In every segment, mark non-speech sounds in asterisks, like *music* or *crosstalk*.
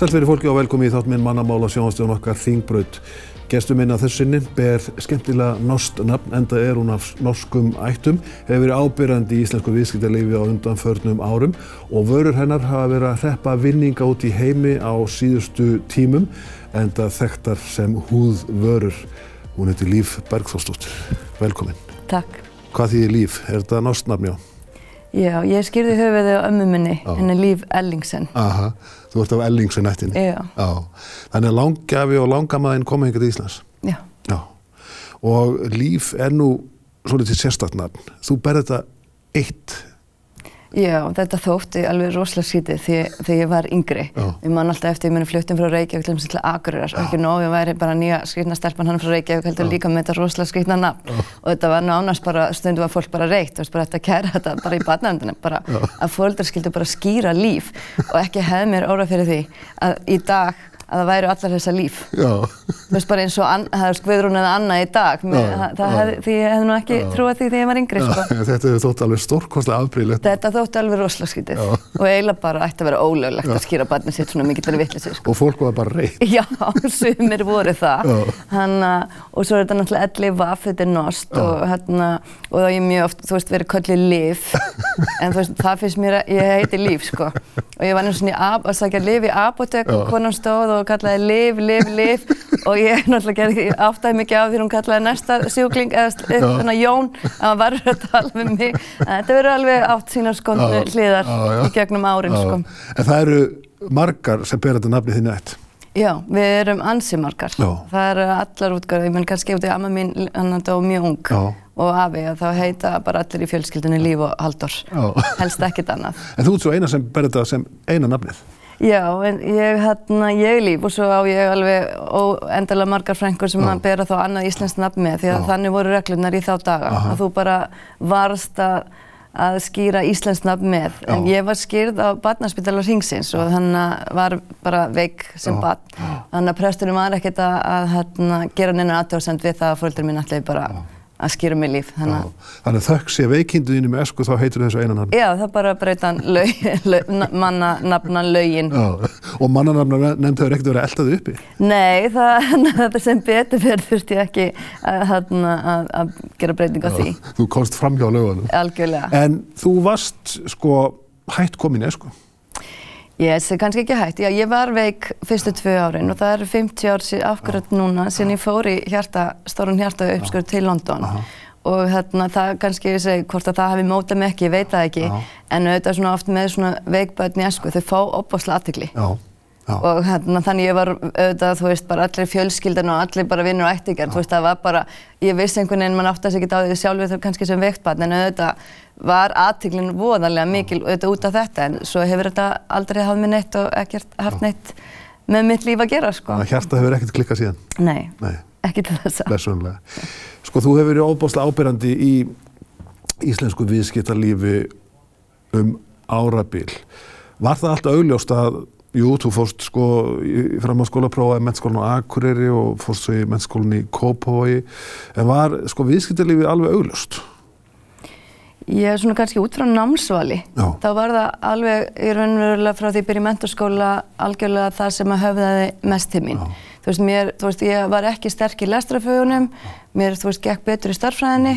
Sælveri fólki og velkomi í þátt minn mannamála sjónastjón okkar Þingbraut. Gestur minna þessinni ber skemmtilega norskt nafn, enda er hún af norskum ættum, hefur verið ábyrjandi í íslensku viðskiptarleifi á undanförnum árum og vörur hennar hafa verið að hreppa vinninga út í heimi á síðustu tímum, enda þekktar sem húðvörur. Hún heitir Líf Bergþórsdóttir. Velkomin. Takk. Hvað þýðir Líf? Er þetta norskt nafn, já? Já, ég skýrði höfuðið á ömmu minni, Já. henni Líf Ellingsen. Aha, þú ert af Ellingsen-ættinni. Já, Já, þannig að langgafi og langamaðinn kom hingað til Íslands. já. Já, og líf er nú svolítið sérstaknafn. Þú berð þetta eitt. Já, þetta þótti alveg rosalega sítið þegar ég var yngri. Já. Ég man alltaf eftir, ég muni fluttum frá Reykjavík til þess til Akureyrar og ekki nóg, ég væri bara nýja skrýtna stelpan hann frá Reykjavík heldur líka með þetta rosalega skrýtna nafn. Og þetta var nánast bara, stundu var fólk bara reykt, þú veist, bara þetta kæra þetta bara í barnaöndinu, bara að fóldrar skildu bara skýra líf og ekki hefði mér óra fyrir því að í dag að það væru allar þessa líf. Já, Þú veist bara eins og An- það er Guðrún eða Anna í dag, Mér, Já, það, já. hef, því ég hefði nú ekki trúið því þegar ég var yngri, sko. þetta hefur þótt alveg stórkostlega afbríðilegt. Þetta þótti alveg Já. og eiginlega bara ætti að vera ólöglegt að skýra barnið sitt svona mikill en vitlisir, sko. Og fólk var bara reykt. Já, *laughs* sumir voru það. Já. Hanna, og svo er þetta náttúrulega elli vaff, þetta er nost og, hana, og það er mjög oft, þú veist, verið kallið Liv, *laughs* en þú veist, það finnst mér að ég heiti Líf, sko. Og ég var einu svona í að sækja Liv í apotek og Já. konan stóð og kallaði Liv, Liv, Liv og ég náttúrulega áttaði mikið á því hún kallaði næsta sjúkling eða þannig að Jón, að hann var að tala við mig. En þetta verður alveg átt sínar skondnu Já, hliðar í gegnum árin, sko. En það eru margar sem ber þetta nafni þinni ætt. Já, við erum ansi margar. Já. Það eru allar útgöður, ég menn kannski út í amma mín, hann dó mjög ung Já. og afi, að þá heita bara allir í fjölskyldunni Líf og Halldór. Já. Helst ekkert annað. En þú ert svo eina sem ber þetta sem eina nafnið. Já, en ég, hérna, ég Líf og svo á ég alveg endalega margar frængur sem að bera þá annað íslenskt nafn með því að Já. þannig voru reglurnar í þá daga. Aha. Að þú bara varst að að skýra íslenskt nafn með. En Já. ég var skýrð á barnaspítalar Ringsins og að var bara veik sem Já. barn. Þannig að presturinn var ekkert að, að hérna, gera neina aðtöðsend við það að fólkdur mín ætlaði bara að skýra mig líf. Þannig að. Þannig að þökk sé veikinduðinu með esku þá heitir þessu eina nafni. Já, það bara breytan laug, laug, manna nafna laugin. Já. Og mannanafna nefnd hefur ekkert verið að elda þið uppi. Nei, það, *laughs* sem betur fyrir þurfti ég ekki að, að, að gera breyting á því. Þú komst fram hjá lögunum. Algjörlega. En þú varst sko hætt komin í esku. Ég sé kannski ekki hægt. Já, ég var veik fyrstu tvö árin og það eru 50 ár síðan akkurat núna síðan ég fór í hjarta, stórun hjarta uppskur til London. Og hérna, það kannski, ég segi, hvort að það hafi mótað mig ekki, ég veit það ekki. En auðvitað svona oft með svona veikböðn í esku, þau fá opbáslega aðtikli. Og hérna, þannig ég var auðvitað, þú veist, bara allir fjölskyldan og allir bara vinnur og ættingar, þú veist, það var bara, ég vissi einhvern veginn, mann segja ekki á því sjálfur þau kannski sem veiktbarn, en auðvitað var aðtiklinn voðalega mikil auðvitað út af þetta, en svo hefur þetta aldrei hafð mér neitt og ekkert haft neitt með mitt líf að gera, sko. Þannig að hjarta hefur ekkert klikkað síðan. Nei, Nei. ekki til þess að. Blessunlega. Sko þú hefur verið óbáslega ábyrjandi í íslensku viðskiptarlífi um árabil. Var það alltaf augljóst að, jú, þú fórst sko í framhaldsskóla prófaði mennskólan á Akureyri og fórst svo í mennskólan í Kópavogi, en var sko viðskiptarlífi alveg augljóst? Ég er svona kannski út frá námsvali. Já. Þá var það alveg í raunverulega frá því ég byrja í menturskóla algjörlega það sem að höfðaði mest til mín. Þú veist, mér, þú veist, ég var ekki sterk í lestrafögunum, mér, þú veist, gekk betur í starffræðinni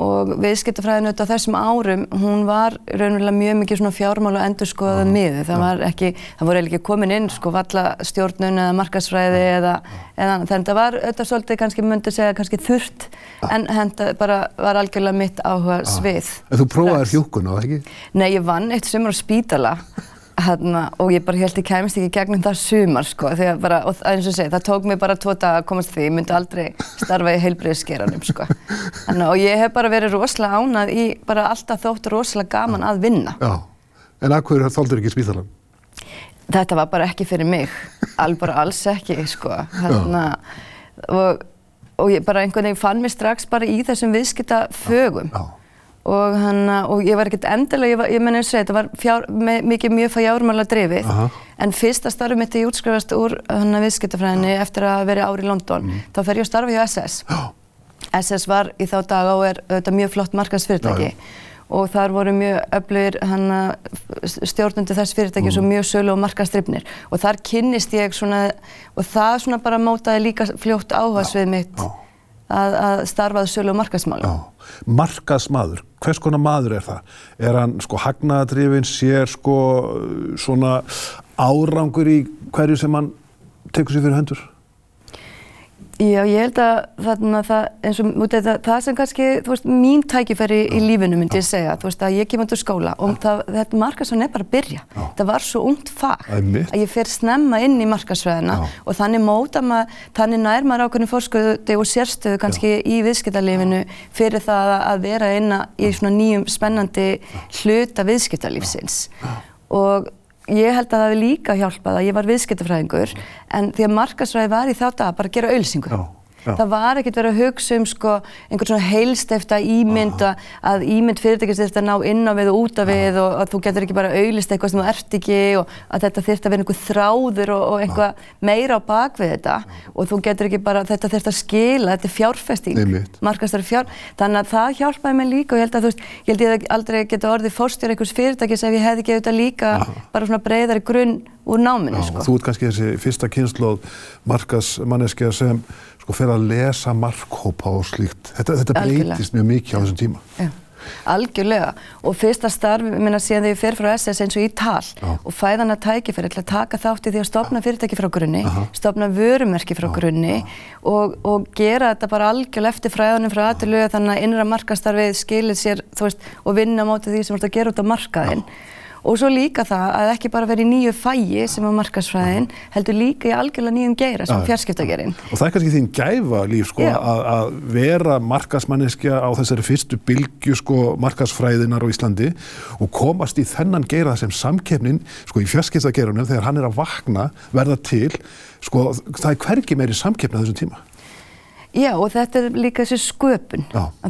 og viðskiptafræðinu á þessum árum, hún var raunverulega mjög mikið svona fjármál og endurskoðað miðu. Það var ekki, það voru eiginlega ekki komin inn sko valla stjórnun eða markasfræði eða, eða þannig að það var auðvitað svolítið kannski myndi segja kannski þurft en henda bara var algjörlega mitt áhuga svið. En þú prófaðir strax. hjúkun á það ekki? Nei, ég vann eitt sumar á spítala hérna, og ég bara held ég kæmist ekki gegnum það sumar sko, þegar bara, og eins og segi, það tók mig bara tvo daga að komast að því, ég myndi aldrei starfa í heilbriðskeranum sko. Þannig, og ég hef bara verið rosalega ánað í, bara alltaf þótt rosalega gaman að vinna. Já. En að hverju þóldur ekki spítalan? Þetta var bara ekki fyrir mig, alveg alls ekki sko, hérna, og, og ég bara einhvern veginn fann mig strax bara í þessum viðskipta fögum. Já. Og, hana, og ég var ekkert endilega, ég, var, ég menn eins og þetta var fjár, me, mikið mjög fjármála drifið. Aha. en fyrsta starfið mitt ég útskrifast úr viðskiptafræðinni eftir að vera ári í London þá fer ég að starfa hjá SS Já. SS var í þá daga og er auðvitað mjög flott markansfyrirtæki Já, og þar voru mjög öflugir stjórnundu þess fyrirtækis mm. og mjög sölu og markastrifnir og þar kynnist ég svona og það svona bara mótaði líka fljótt áhersfið mitt. Að, að starfaði sölu og markasmáli. Markasmaður, hvers konar maður er það? Er hann sko hagnaðadrifin, sér sko svona árangur í hverju sem hann tekur sér fyrir höndur? Já, ég held að þarna það, eins og það, það sem kannski, þú veist, mín tækifæri í lífinu myndi ég segja, þú veist, að ég út úr skóla og það, þetta markasvæðin er bara að byrja. Það var svo ungt fag að ég fer snemma inn í markasvæðina og þannig móta maður, þannig nær maður ákveðinu fórsköðu og sérstöðu kannski í viðskiptarlífinu fyrir það að vera inn í svona nýjum spennandi hluta viðskiptarlífsins. Og Ég held að það hefði líka hjálpað að ég var viðskiptafræðingur en því að markasræði var í þá dag bara að gera auðlýsingu. Já. Það var ekkert verið að hugsa um sko einhvern svona heilstefta ímynd að, að ímynd fyrirtækist þetta ná inn á við og út á við og að þú getur ekki bara auðlist eitthvað sem þú ert ekki og að þetta þurft að vera einhver þráður og, og eitthvað meira á bakvið þetta og þú getur ekki bara, þetta þurft að skila, þetta er fjárfesting, markastari fjár, þannig að það hjálpaði mig líka og ég held að þú veist, ég held ég aldrei geta orðið fórstjóri einhvers fyrirtækis ef ég hefði ekki auðvitað líka bara svona breyðari grunn úr náminu. Já, sko. Þú ert kannski þessi fyrsta kynnslóð markasmanneskja sem sko fer að lesa markhópa og slíkt. Þetta, þetta breytist mjög mikið á þessum tíma. Já. Algjörlega og fyrsta starf, ég minna síðan þegar ég fer frá SS eins og í tal Já. og fæðan að tækifæri til að taka þátt í því að stopna fyrirtæki frá grunni, Aha. stopna vörumerki frá Já. grunni og, og gera þetta bara algjörlega eftir fræðunum frá aðtölu þannig að innra markastarfið skilir sér veist, og vinna mótið því sem þú ert að gera út á markaðinn. Já og svo líka það að ekki bara vera í nýju fæi sem er markasfræðin heldur líka í algjörlega nýjum geira sem fjarskiptagerinn. Og það er kannski þín gæfa líf sko að, að vera markasmanneskja á þessari fyrstu bylgu sko markasfræðinar á Íslandi og komast í þennan geira sem samkefnin sko í fjarskiptagerunum þegar hann er að vakna verða til sko það er hvergi meiri samkefni á þessum tíma. Já og þetta er líka þessi sköpun,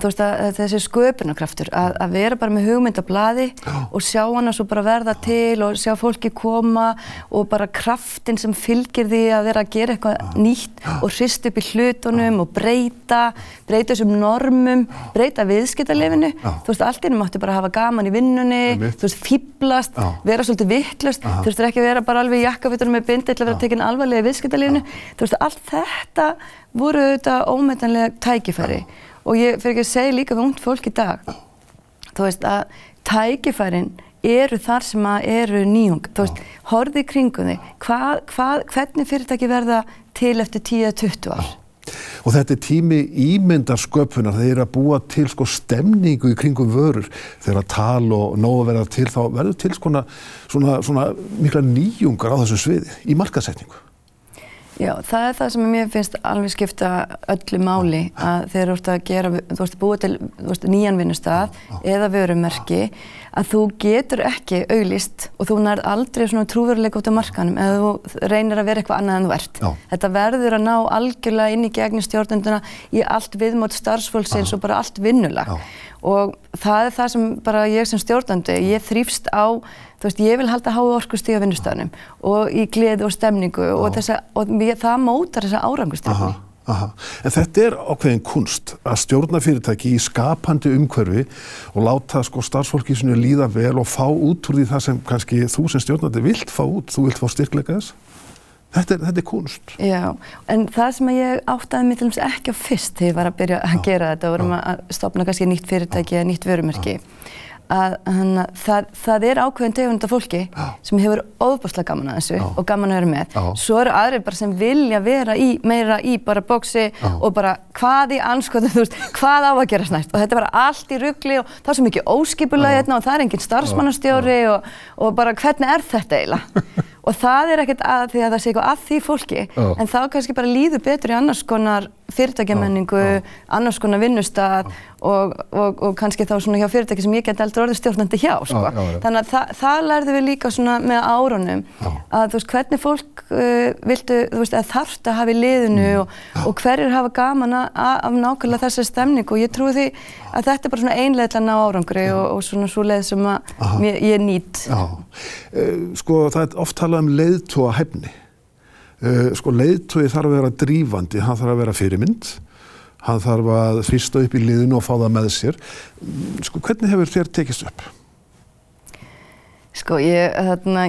veist, að, þessi sköpunarkraftur, að, að vera bara með hugmyndablaði og sjá hana svo bara verða til og sjá fólki koma og bara kraftin sem fylgir því að vera að gera eitthvað nýtt og hrist upp í hlutunum og breyta, breyta þessum normum, breyta viðskiptarlefinu, þú veist allt innum áttu bara að hafa gaman í vinnunni, þú veist fýblast, vera svolítið vittlust, þú veist ekki vera bara alveg í jakkafittunum með bindi til að vera tekinn alvarlega í viðskiptarlefinu, þú veist allt þetta voru auðvitað ómetanlega tækifæri. Og ég fyrir ekki að segja líka við ungt fólk í dag. Þú veist að tækifærin eru þar sem að eru nýjung. Þú veist, horfið kringum þig. Hvað, hvað, hvernig fyrirtæki verða til eftir 10-20 ár? Og þetta er tími ímyndarsköpunar, þeir eru að búa til sko stemningu í kringum vörur. Þegar að tala og nógu að verða til þá verður til svona, svona, svona mikla nýjungar á þessum sviði í markasetningu. Já, það er það sem mér finnst alveg skipta öllu máli að þeir eru að gera, þú veist, búið til veist, nýjan vinnustaf eða vörumerki að þú getur ekki auglist og þú nærð aldrei svona trúveruleik út á markanum eða þú reynir að vera eitthvað annað en þú ert. Já. Þetta verður að ná algjörlega inn í gegni stjórnunduna í allt viðmót starfsfólksins og bara allt vinnulag. Og það er það sem bara ég sem stjórnandi, ég þrýfst á, þú veist, ég vil halda háu orkustíð á vinnustafnum og í gleði og stemningu og, þessa, og mér, það mótar þessa árangustöfni. Aha. En þetta er ákveðin kunst að stjórna fyrirtæki í skapandi umhverfi og láta sko starfsfólki líða vel og fá út úr því það sem kannski þú sem stjórnandi vilt fá út, þú vilt fá styrkleika þess? Þetta er, þetta er kunst. Já, en það sem ég áttaði mig til dæmis ekki á fyrst þegar ég var að byrja að já, gera þetta og vorum að stopna kannski nýtt fyrirtæki eða nýtt vörumerki að hana, það, það er ákveðin tegunda fólki já. sem hefur ofbúrslega gaman að þessu já. og gaman að vera með. Svo eru aðrir bara sem vilja vera í, meira í bara bóksi og bara hvað í anskotum, *laughs* þú veist, hvað á að gera snært og þetta er bara allt í ruggli og það er svo mikið óskipulega hérna og það er enginn starfsmannastjóri og, og bara hvernig er þetta eiginlega? *laughs* og það er ekkert að því að það sé eitthvað að því fólki en þá kannski bara líður betur í annars konar fyrirtækjamenningu, annars konar vinnustad og, og, og kannski þá svona hjá fyrirtæki sem ég get eldur orðið stjórnandi hjá sko. þannig að það, það lærðu við líka svona með árunum að þú veist hvernig fólk uh, viltu, þú veist, að þarft að hafa í liðinu mm. og, og hverjir hafa gaman af nákvæmlega þessa stemning og ég trúi því að þetta er bara svona einlega til að ná árangri og svona svo leið sem að ég, ég nýtt. Já, uh, sko það er oft talað um leiðtóa hefni. Uh, sko leiðtói þarf að vera drífandi, hann þarf að vera fyrirmynd hann þarf að fyrsta upp í liðinu og fá það með sér. Sko, hvernig hefur þér tekist upp? Sko, ég, þarna,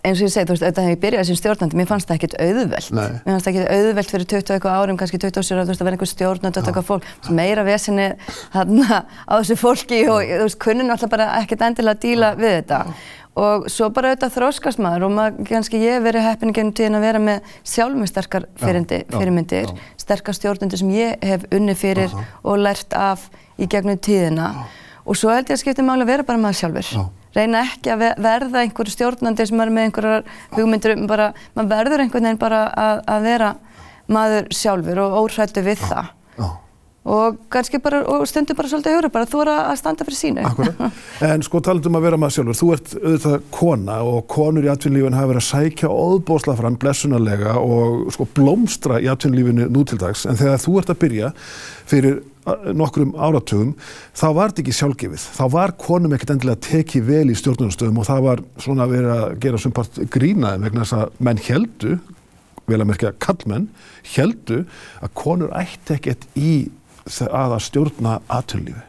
eins og ég segi, þú veist, auðvitað hef ég byrjað sem stjórnandi, mér fannst það ekkert auðvelt. Nei. Mér fannst það ekkert auðvelt fyrir 20 eitthvað árum, kannski 20 ára, þú veist, að vera einhver stjórnandi eitthvað fólk, meira vesinni þarna á þessu fólki og þú veist, kunnin alltaf bara ekkert endilega að díla við þetta. Og svo bara auðvitað þróskast maður og maður, kannski ég hef verið heppin gennum tíðin að vera með sjálf með sterkar fyrirmyndi, já, fyrirmyndir, já. sterkar stjórnandi sem ég hef unni fyrir og lært af í gegnum tíðina. Og svo held ég að skipta máli að vera bara maður sjálfur. Já. Reyna ekki að ve- verða einhverju stjórnandi sem er með einhverjar hugmyndir um bara, maður verður einhvern veginn bara að, að vera maður sjálfur og óhrættu við það. Já. Og kannski bara, og stundu bara svolítið hugra, bara þú er að standa fyrir sínu. Akkurat. *laughs* En sko talandum að vera maður sjálfur, þú ert auðvitað kona og konur í atvinnlífinu hafa verið að sækja óðbóðsla fram blessunarlega og sko blómstra í atvinnlífinu nú til dags en þegar þú ert að byrja fyrir nokkrum áratugum þá var þetta ekki sjálfgefið. Þá var konum ekkert endilega tekið vel í stjórnunastöðum og það var svona verið að gera sumpart grínaði vegna þess að menn heldu, vel að merkja kallmenn, heldu að konur ætti ekkert í að að stjórna atvinnlífi.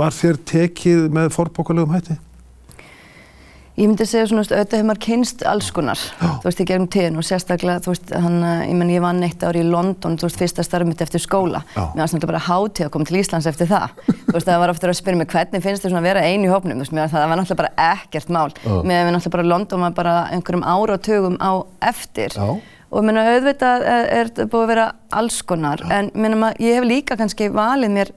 Var þér tekið með forbókulegum hætti? Ég myndi segja svona, auðvitað hefur maður kynst alls konar, þú veist, í gegnum tíðin og sérstaklega, þú veist, hann, ég menn, ég vann eitt ár í London, þú veist, fyrsta starfum mitt eftir skóla. Já. Mér var náttúrulega bara hátíð að koma til Íslands eftir það. *laughs* þú veist, það var ofta að spyrja mig hvernig finnst þér svona að vera einu í hópnum, þú veist, mér það, var náttúrulega bara ekkert mál. Já. Mér var náttúrulega bara London var bara einhverjum áratugum á eftir. Já. Og meina, auðvitað er, er þetta búið að vera alls konar, en mér meina, ég hef líka kannski valið mér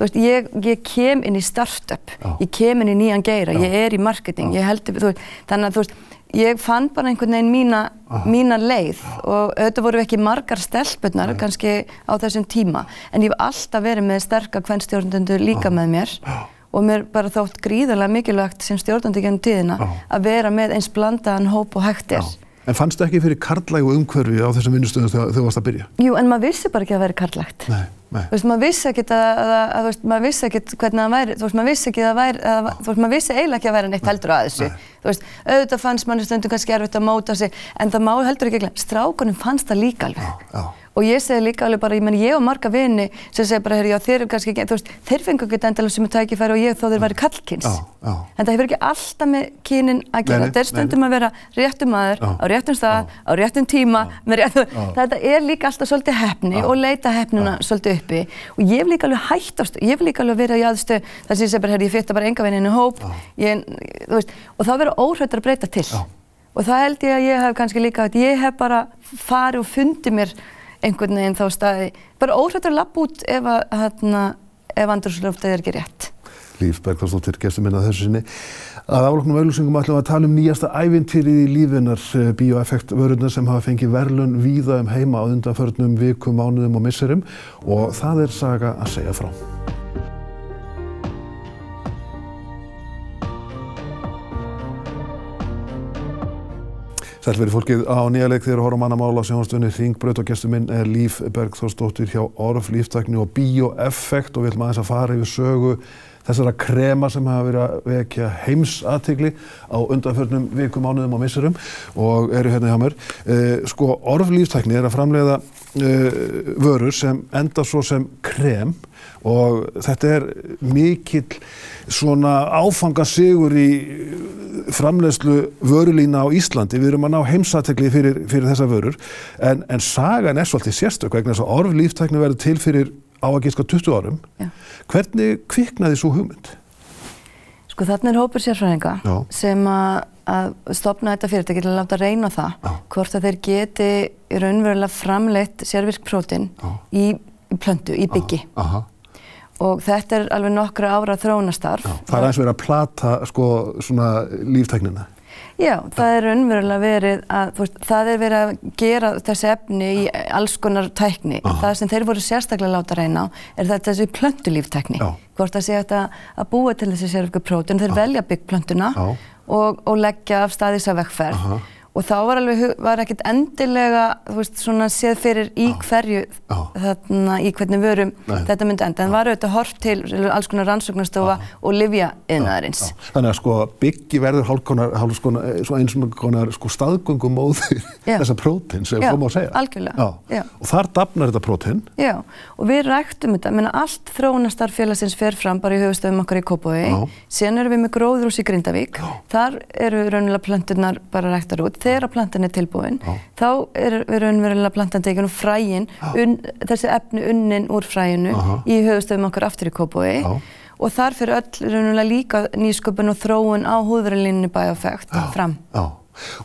Þú veist, ég, ég kem inn í startup, Já. ég kem inn í nýjan geira, Já. ég er í marketing, ég held, þú veist, þannig að þú veist, ég fann bara einhvern veginn mína, mína leið og auðvitað voru ekki margar stelpunnar kannski á þessum tíma, en ég hef alltaf verið með sterka kvennstjórnendur líka með mér og mér bara þótt gríðarlega mikilvægt sem stjórnandi gennum tíðina að vera með eins blandaðan hóp og hægt En fannstu ekki fyrir karlægu umhverfi á þessum vinnustöðum þegar þú varst að byrja? Jú, en maður vissi bara ekki að það væri karlægt. Nei, nei. Þú veist, maður vissi ekkert að, að, að, þú veist, maður vissi ekkert hvernig það væri, þú veist, maður vissi ekki að það væri, að, þú veist, maður vissi eiginlega ekki að væri neitt heldur að þessu. Þú veist, auðvitað fannst manni stundum kannski erfitt að móta sig, en það má heldur ekki glemja, strákunum fannst það líka alveg. Já. Og ég segi líka alveg bara, ég menn, ég og marga vini sem segja bara, herri, já, þeir eru kannski ekki, þú veist, þeir fengu ekki endilega sem er tækifæri og ég þó þeir væri kallkins. Já, já. En það hefur ekki alltaf með kynin að gera. Þetta er stundum að vera réttum maður, á réttum stað, á réttum tíma, með réttum... Þetta er líka alltaf svolítið hefni og leita hefnina svolítið uppi. Og ég hef líka alveg stöð, ég hef líka alveg verið í aðstöð þar sem ég segi bara, herri, ég fyrta bara enga vinninni hóp, ég, þú veist, og þá verður óhrættur að breyta til. Og það held ég að ég hef kannski líka, að ég hef bara farið og fundið mér einhvern veginn þá staði, bara óhrættur að lappa út ef hérna, ef andrúrslöftið er ekki rétt. Líf Bergþórsdóttir, gestur minna þessu sinni. Að afloknum auðlýsingum ætlum við að tala um nýjasta ævintýrið í lífinar bioeffekt vörurnar sem hafa fengið verlun víða um heima á undanförnum vikum, mánuðum og misserum og það er saga að segja frá. Sæl verið fólkið á nýja leik þegar horfum mannamála sem hórstunni Ringbraut og gestur minn er Líf Bergþórsdóttir hjá Orf Líftakni og Bioeffekt og við ætlum aðeins að fara yfir sögu þessara krema sem hafa verið að vekja heimsatikli á undanförnum vikum, mánuðum og misserum. Og eru hérna hjá mér. Uh, sko, Orf Líftakni er að framleiða uh, vörur sem enda svo sem krem og þetta er mikill svona áfangasigur í framleiðslu vörulína á Íslandi. Við erum að ná heimsatekli fyrir, fyrir þessa vörur en, en sagan er svolítið sérstök vegna þess að orf líftækni verður til fyrir á að gíska 20 árum. Já. Hvernig kviknaði svo hugmynd? Sko þarna er hópur sérfræðinga Já. sem að, að stopna þetta fyrirtæki til að láta reyna það Já. hvort að þeir geti raunverulega framleitt sérvirk prótin Já. í, plöntu, í byggi Aha. Og þetta er alveg nokkra ára þróunastarf. Það er aðeins verið að plata sko svona líftæknina. Já, það er raunverulega verið að, veist, það er verið að gera þessi efni í alls konar tækni. Aha. Það sem þeir voru sérstaklega að láta reyna á er þetta þessi plöntulíftækni. Já. Hvort það sé hægt að, búa til þessi sérvirku prótin, þeir velja byggplöntuna Já. og, og leggja af staðis að vekkferð. Og þá var alveg, var ekkert endilega, þú veist, svona séð fyrir í hverju, Já. þarna, í hvernig vörum Nei. þetta myndi enda. En var auðvitað hort til alls konar rannsóknarstofa og livja yðnaðarins. Þannig að sko byggi verður hálfkonar, hálfkonar, svo eins og konar sko staðgöngum Já. þessa prótein sem Já, við fórum að segja. algjörlega. Já. Já. Og þar dafnar þetta prótein. Já, og við ræktum þetta, menna allt þróunastarf félagsins fer fram bara í höfustöfum okkar í Já. síðan erum við með gróðrús í Grindavík, þar eru raunverulega plönturnar bara ræktar út, þegar plantan er tilbúin, Já. þá er raunverulega plantan tekin og fræin, un, þessi efni unnin úr fræinu Aha. í höfustöfum okkar aftur í Já. og þar fyrir öll raunverulega líka nýsköpun og þróun á húðverðalínni bæjafægt fram. Já.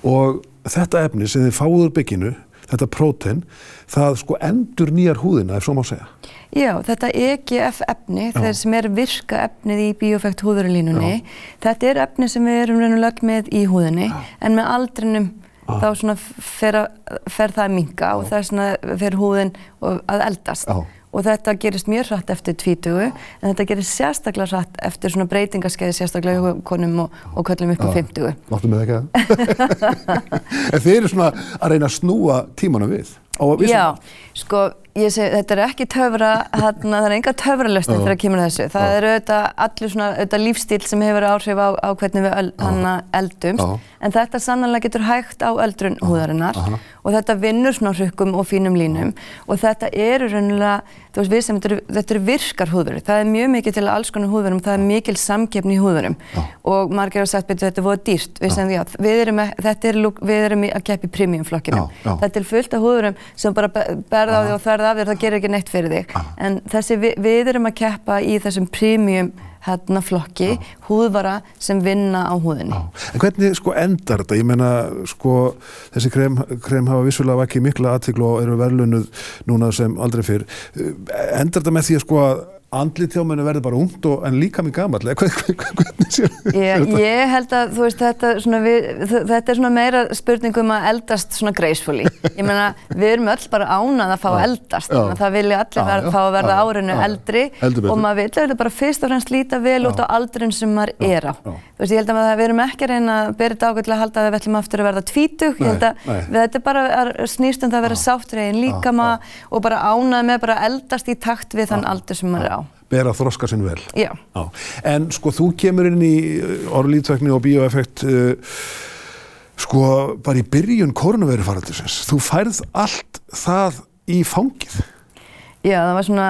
Og þetta efni sem þið fáið úr bygginu, þetta prótein, það sko endur nýjar húðina ef svo má segja. Já, þetta EGF efni, þeir sem er virka efnið í biofekt húðurlínunni, þetta er efni sem við erum raunulega öll með í húðinni, en með aldrinum þá svona fer, að, fer það að minka og það er fer húðin að eldast. Já. Og þetta gerist mjög hratt eftir tvítugu, en þetta gerist sérstaklega hratt eftir svona breytingaskeiði sérstaklega hjá konum og, og köllum upp á fimmtugu. Láttu mig ekki það. *laughs* en þið eru svona að reyna að snúa tímanum við. Vissum- Já, sko, ég segi, þetta er ekki töfra, þarna, það er enga töfralöstin þegar kemur að þessu. Það er auðvitað allir svona, auðvitað lífstíl sem hefur áhrif á, á hvernig við öl, hana eldumst. En þetta sannlega getur hægt á eldrun húðarinnar aha. Og þetta vinnur svona hrukkum og fínum línum og þetta eru raunilega, þú veist, við sem þetta eru, þetta eru virkar húðverur. Það er mjög mikið til alls konar húðverum, það er mikil samkeppni í húðverum og margir hafa sagt, betur þetta er voða dýrt. Við segjum, já, við erum, e- er, við erum að keppa í premium flokkinum. Já, já. Þetta er fullt af húðurum sem bara be- berða á því og þverða af þér, það gerir ekki neitt fyrir þig. En þessi, við, við erum að keppa í þessum premium hérna flokki, húðvara sem vinna á húðinni. En hvernig sko endar þetta? Ég meina sko þessi krem, krem hafa vissulega vakið mikla aðtiklu og eru verðlunuð núna sem aldrei fyrr. Endar þetta með því að sko að andlit hjá menni verður bara ungt og, en líka mjög gamall? Eða Hvernig, hvernig sér Ég, held að þú veist þetta, svona við, þetta er svona meira spurning um að eldast svona gracefully. Ég meina við erum öll bara ánað að fá að eldast. Þannig að Það vilja allir Já, ver, já, fá að verða árinu eldri. Og maður vil auðvitað bara fyrst og fremst líta vel út á aldrin sem maður er á. Þú veist ég held að við erum ekki að reyna að bera þetta ákveð til að halda að við ætlum aftur að verða tvítug. Ég held að þetta er bara snýst um það að vera sáttur eigin líkama og bara ánað með bara eldast í takt við þann aldur sem maður er á. Ber að þroska sinn vel. Já. Já. En sko þú kemur inn í orðlítvækni og bioeffekt uh, sko bara í byrjun koronavirufaraldusins. Þú færð allt það í fangið. Já, það var svona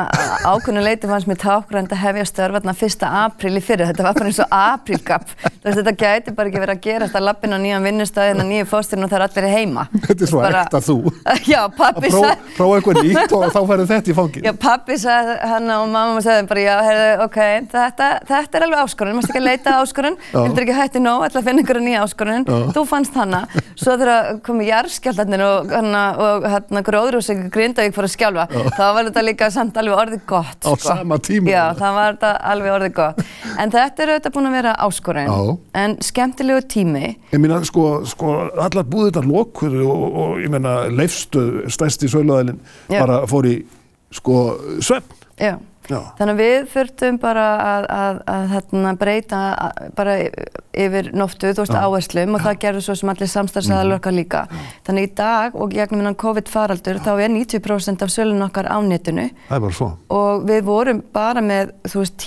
ákveðnu leiti fannst mér tákgrænt að hefja störfarna fyrsta apríl í fyrir. Þetta var bara eins og aprílgap. Þetta gæti bara ekki verið að gera þetta lappin á nýjan vinnustæðin og nýju fóstirinn og það er allir heima. Þetta er svo Bara- ekta þú. *laughs* Já, Að pappi sagði, prófa eitthvað nýtt og þá færðu þetta í fangið. já, pappi sagði hana og mamma sagði bara, já, heyrðu, ok, þetta, þetta er alveg áskorun, maður ekki að leita að áskorun, Já. heldur ekki hætti nóg, ætla að finna einhverja nýja áskorun, þú fannst hana, svo þegar komið jarðskjáltarnir og, hana, og hana, gróðrúsing Grindavík fór að skjálfa, þá var þetta líka samt alveg orðið gott. Á sama tíma. Já, það var þetta alveg orðið gott. En þetta er auðvitað búin að vera áskorun, Já. en skemmtilegu tími. Ég meina, sko, sko allar búðirnar lokuðu og, og ég meina, leifstöð, stærsti söluðælinn, Já. bara fór í, sko, svefn. Já. Já. Þannig að við þurftum bara að, að, að hérna, breyta að- bara yfir nóttu, þú veist, áherslum og það gerðu svo sem allir samstarfsæðar okkar líka. Þannig í dag og gegnum innan COVID-faraldur þá er 90% af sölun okkar á netinu Það er bara svo. og við vorum bara með, þú veist,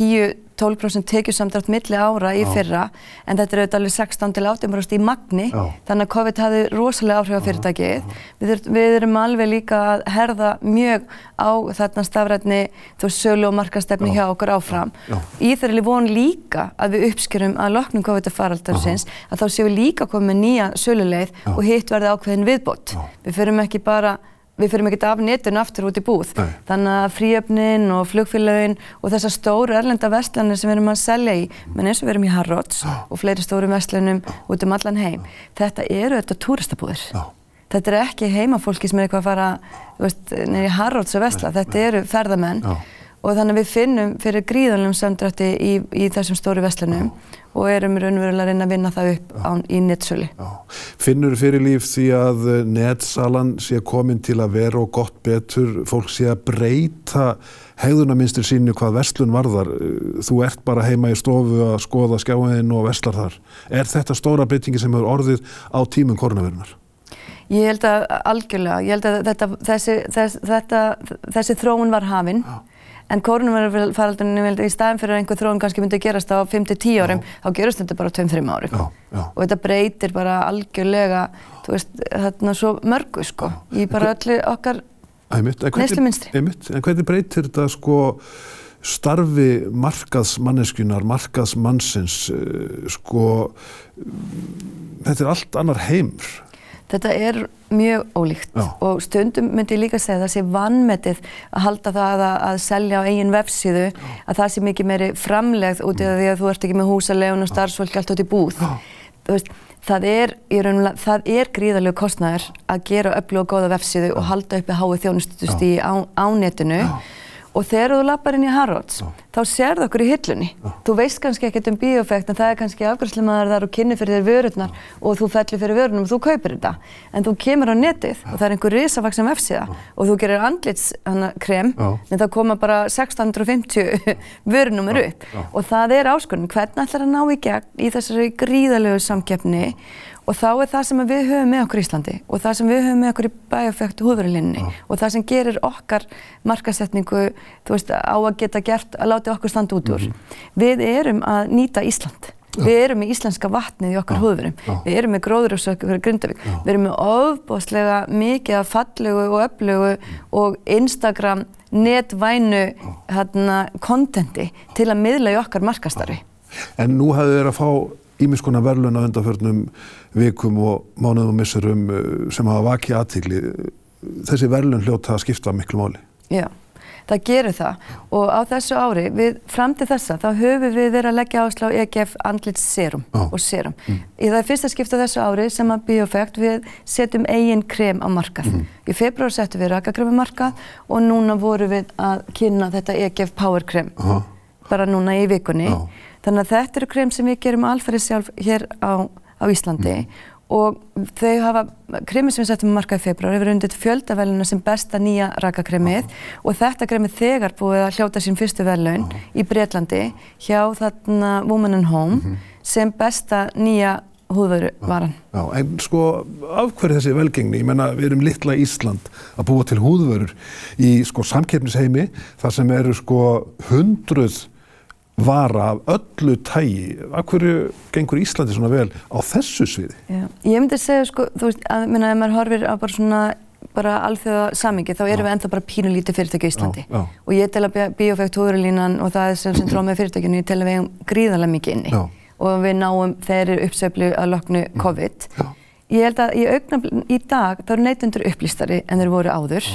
10-12% tekjusamdrátt milli ára í fyrra en þetta er auðvitað alveg 16-18% í magni Já. þannig að COVID hafði rosalega áhrif á fyrirtækið. Við, við erum alveg líka að herða mjög á þarna stafrætni þú sölu og markastefni hjá okkur áfram. Já. Í þeirri von líka að við uppskerum að loknum COVID-faraldarsins að þá séum við líka komið nýja söluleið Já. og hitt verði ákveðin viðbót. Já. Við förum ekki bara við fyrir ekki af netinu aftur út í búð. Nei. Þannig að fríöfnin og flugfélagin og þessar stóru erlenda vestlanir sem við erum að selja í, menn eins og við erum í Harrods og fleiri stóru vestlunum út um allan heim, þetta eru þetta túristabúðir. Þetta er ekki heimafólki sem er eitthvað að fara þú veist, niður í Harrods og vestla, þetta eru ferðamenn. Og þannig að við finnum fyrir gríðanlegum samdrætti í, í þessum stóru vestlunum og erum raunverulega að reyna að vinna það upp á, í netsölu. Já. Finnur fyrir líf því að eh, netsalan sé komin til að vera og gott betur, fólk sé að breyta hegðunarmynstur sínu hvað verslun varðar. Eh, Þú ert bara heima í stofu að skoða skjáin og verslar þar. Er þetta stóra breytingi sem hefur orðið á tímum koronavirunar? Ég held að algjörlega, ég held að þetta, þessi, þess, þetta, þessi þróun var hafinn en kórnumverðarfaraldunum að í staðin fyrir að einhver þróun kannski myndi gerast á 5-10 árum, já. þá gerist þetta bara á 2-3 árum já, já. og þetta breytir bara algjörlega, þú veist, þarna svo mörgu sko, í bara öllu okkar neyslu minstri. En hvernig breytir þetta sko starfi markaðsmanneskunar, markaðsmannsins, uh, sko, þetta er allt annar heimur. Þetta er mjög ólíkt Já. og stundum myndi ég líka segja það sé vannmetið að halda það að, að selja á eigin vefsíðu Já. að það sé mikið meiri framlegð út í því að þú ert ekki með húsalegun og starfsfólk allt átt í búð. Veist, það er, það er gríðarlegu kostnæður að gera öllu og góða vefsíðu og halda uppi háið þjónustust í á, á netinu. Já og þegar þú lappar inn í Harrods Já. þá sér það okkur í hillunni. Já. þú veist kannski ekkert um bíofekt en það er kannski afgjörðslimaðar þar og kynni fyrir þér vörurnar Já. og þú fellir fyrir vörunum og þú kaupir þetta. En þú kemur á netið og það er einhver risavaksam F-síða og þú gerir andlitskrem en það koma bara 650 *laughs* vörunumur upp. Og það er áskonum hvernig ætlar að ná í gegn í þessari gríðalögu samkeppni Og þá er það sem við höfum með okkur í Íslandi og það sem við höfum með okkur í bæjaföktu húðverulinni ja. og það sem gerir okkar markasetningu, veist, á að geta gert, að láta okkur standa út úr. Mm -hmm. Við erum að nýta Ísland. Ja. Við erum með íslenska vatnið í okkar ja. húðverum. Við erum með gróðuröksöku fyrir Grundavík. Við erum með ofbóðslega mikið af fallegu og öflugu og Instagram netvænu hérna, kontenti til að miðla í okkar markastarfi. En nú hafðu þér að fá ímiðskona verðlun á undanförnum vikum og mánuðum og missurum uh, sem hafa vakið aðtíkli. Þessi verðlun hljóta að skipta miklu máli. Já, það gerir það og á þessu ári, við, fram til þessa, þá höfum við verið að leggja áslá EGF andlits serum ah. og serum. Mm. Í það er fyrsta skipta þessu ári sem að Biofect við setjum eigin krem á markað. Mm. Í februar setjum við rakakremi markað og núna vorum við að kynna þetta EGF Power krem bara núna í vikunni. Ah. Þannig að þetta eru krem sem við gerum alferðið sjálf hér á, á Íslandi mm. og þau hafa, kremi sem við settum á markaði februar hefur undið fjöldaveluna sem besta nýja rakakremið -huh. og þetta kremið þegar búið að hljóta sín fyrstu velun -huh. í Breitlandi hjá þarna Woman and Home mhm. -huh. sem besta nýja húðvöruvaran. Já, en sko af hverju þessi velgengni? Ég menna við erum litla Ísland að búa til húðvörur í sko samkeppnisheimi þar sem eru sko hundruð vara af öllu tægi. Akkurju gengur Íslandi svona vel á þessu sviði? Já. Ég myndi segja sko, þú veist, að minna, ef maður horfir á bara svona bara alþjóða samingi, þá erum já. við ennþá bara pínulítið fyrirtæki í Íslandi. Já. Og ég tel að biofækt húðurlínan og það sem sem tróð með fyrirtækinu, ég tel að við hefum gríðarlega mikið inni. Og við náum, þeir eru uppseflu að loknu COVID. Ég held að í auknafl, í dag, þá eru neytundur upplýstari en þeir voru áður.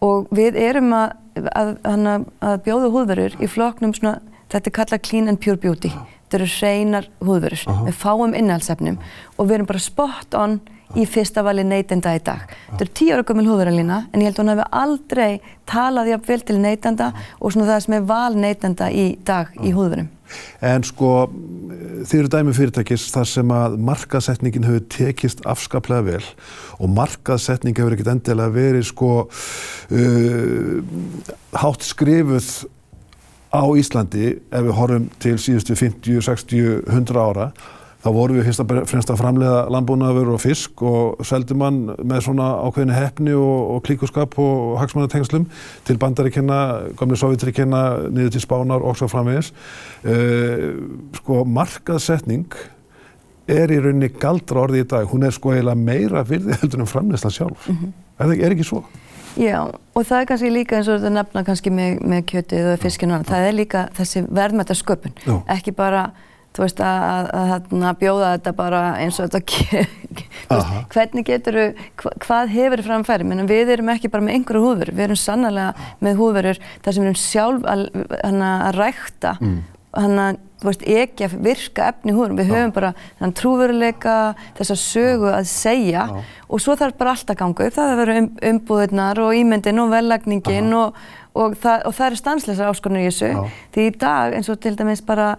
Og við erum að, að, að, að bjóða húðverur í floknum svona Þetta er kallað clean and pure beauty. Þetta eru hreinar húðvörur -huh. með fáum innhaldsefnum og við erum bara spot on í fyrsta vali neytenda í dag. Þetta eru tíu ára gömul húðvöralína en ég held að hún hefur aldrei talað jafn vel til neytenda og svona það sem er val neytenda í dag í húðvörum. En sko þið eru dæmi fyrirtækis þar sem að markaðsetningin hefur tekist afskaplega vel og markaðsetning hefur ekkert endilega verið sko uh, hátt skrifuð á Íslandi ef við horfum til síðustu 50, 60, 100 ára þá vorum við fyrst að, fyrst að framlega landbúnaður og fisk og seldum hann með svona ákveðinu hefni og, og klíkuskap og hagsmannatengslum til bandaríkjana, gamli sovjetríkjana niður til spánar og svo framvegis uh, sko markaðsetning er í rauninni galdra orði í dag, hún er sko eiginlega meira virði heldur en framlegslan sjálf mm -hmm. er, er ekki svo? Já, og það er kannski líka eins og þetta nefna kannski með, með kjötið og fiskinu og það er líka þessi verðmætta sköpun, Já. ekki bara, þú veist, að, að, að, að bjóða þetta bara eins og þetta *laughs* hvernig getur þú, hvað hefur framfæri, menn við erum ekki bara með einhverju húðverur, við erum sannlega með húðverur þar sem við erum sjálf að rækta mm. hann að, veist, ekki að virka efni húðurum. Við höfum bara þann trúveruleika, þessa sögu að segja Já. og svo þarf bara allt að ganga upp. Það verður um, umbúðunar og ímyndin og vellagningin og, og, það, og það eru stansleisar áskorunir í þessu. Já. Því í dag, eins og til dæmis bara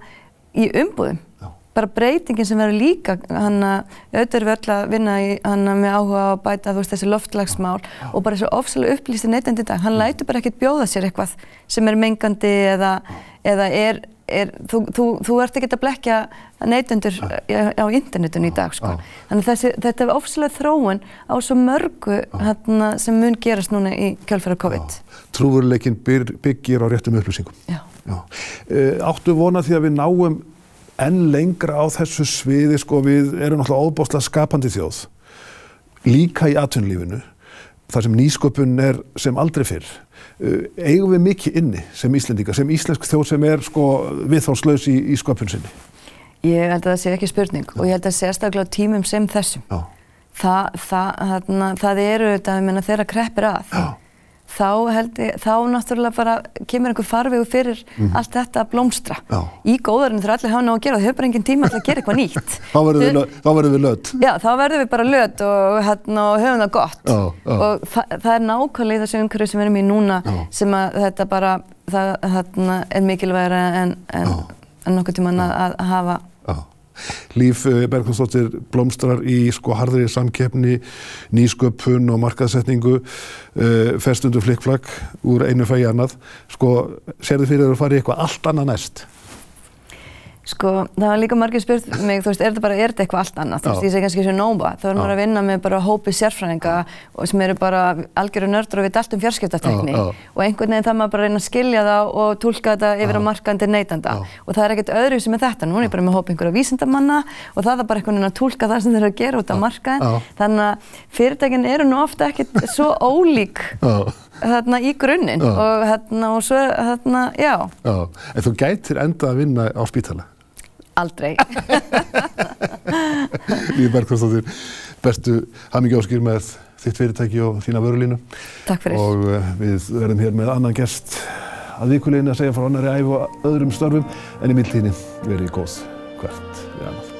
í umbúðum, Já. bara breytingin sem verður líka, hann að auðvitað við öll að vinna í, hann að með áhuga á að bæta veist, þessi loftlagsmál og bara þessu ofsalega upplýsti neytandi í dag. Hann lætur bara ekkert bjóða sér eitthvað sem er mengandi eða, eða er er, þú, þú, þú ert ekki að blekja neytundur á internetun í dag sko. Þannig þessi, þetta er ofsilega þróun á svo mörgu hérna, sem mun gerast núna í kjölfæra COVID. Trúveruleikin byggir á réttum upplýsingum. Já. Já. Uh, áttu vona því að við náum enn lengra á þessu sviði sko við erum náttúrulega óbáslega skapandi þjóð líka í atvinnulífinu þar sem nýsköpun er sem aldrei fyrr. Uh, eigum við mikið inni sem Íslendinga, sem íslensk þjóð sem er sko viðþórslaus í, í sköpun sinni? Ég held að það sé ekki spurning Já. og ég held að sérstaklega tímum sem þessum. Þa, það, það, það eru þetta þegar kreppir að. Já þá held ég, þá náttúrulega bara kemur einhver farvegu fyrir mm allt þetta að blómstra. Já. Í góðarinn þurfa allir hafa ná að gera, það hefur bara engin tíma að gera eitthvað nýtt. *laughs* þá verður við lödd. Já, þá verður við bara lödd og, hérna, og höfum það gott. Já, já. Og þa það er nákvæmlega þessu umhverju sem við erum í núna sem að þetta bara, það hérna, er mikilvægara en, en, en nokkur tíma að, að hafa Líf eh, Berghansdóttir blómstrar í sko harðri samkeppni, nýsköpun og markaðsetningu, uh, festundu flikkflagg úr einu fægi annað. Sko, sér þið fyrir að fara í eitthvað allt annað næst? Sko, það var líka margir spurt mig, þú veist, er þetta bara, er þetta eitthvað allt annað? Þú veist, ég segi kannski þessu nóba. Þá er maður að vinna með bara hópi sérfræðinga sem eru bara algjöru nördur og við deltum fjárskiptartekni og einhvern veginn það maður bara reyna að skilja það og tólka þetta yfir á markandi neytanda. Og það er ekkert öðru sem er þetta. Nú er bara með hópi einhverja vísindamanna og það er bara einhvern veginn að tólka það sem þeir eru að gera út af markaðin. Þannig að fyrirtækin eru nú *laughs* Aldrei. *laughs* Líði Bergþórsdóttir, bestu hamingjáskýr með þitt fyrirtæki og þína vörulínu. Takk fyrir. Og uh, við verðum hér með annan gest að vikuleginu að segja frá annari æf og öðrum störfum en í mildtíðinni verið góð hvert við annað.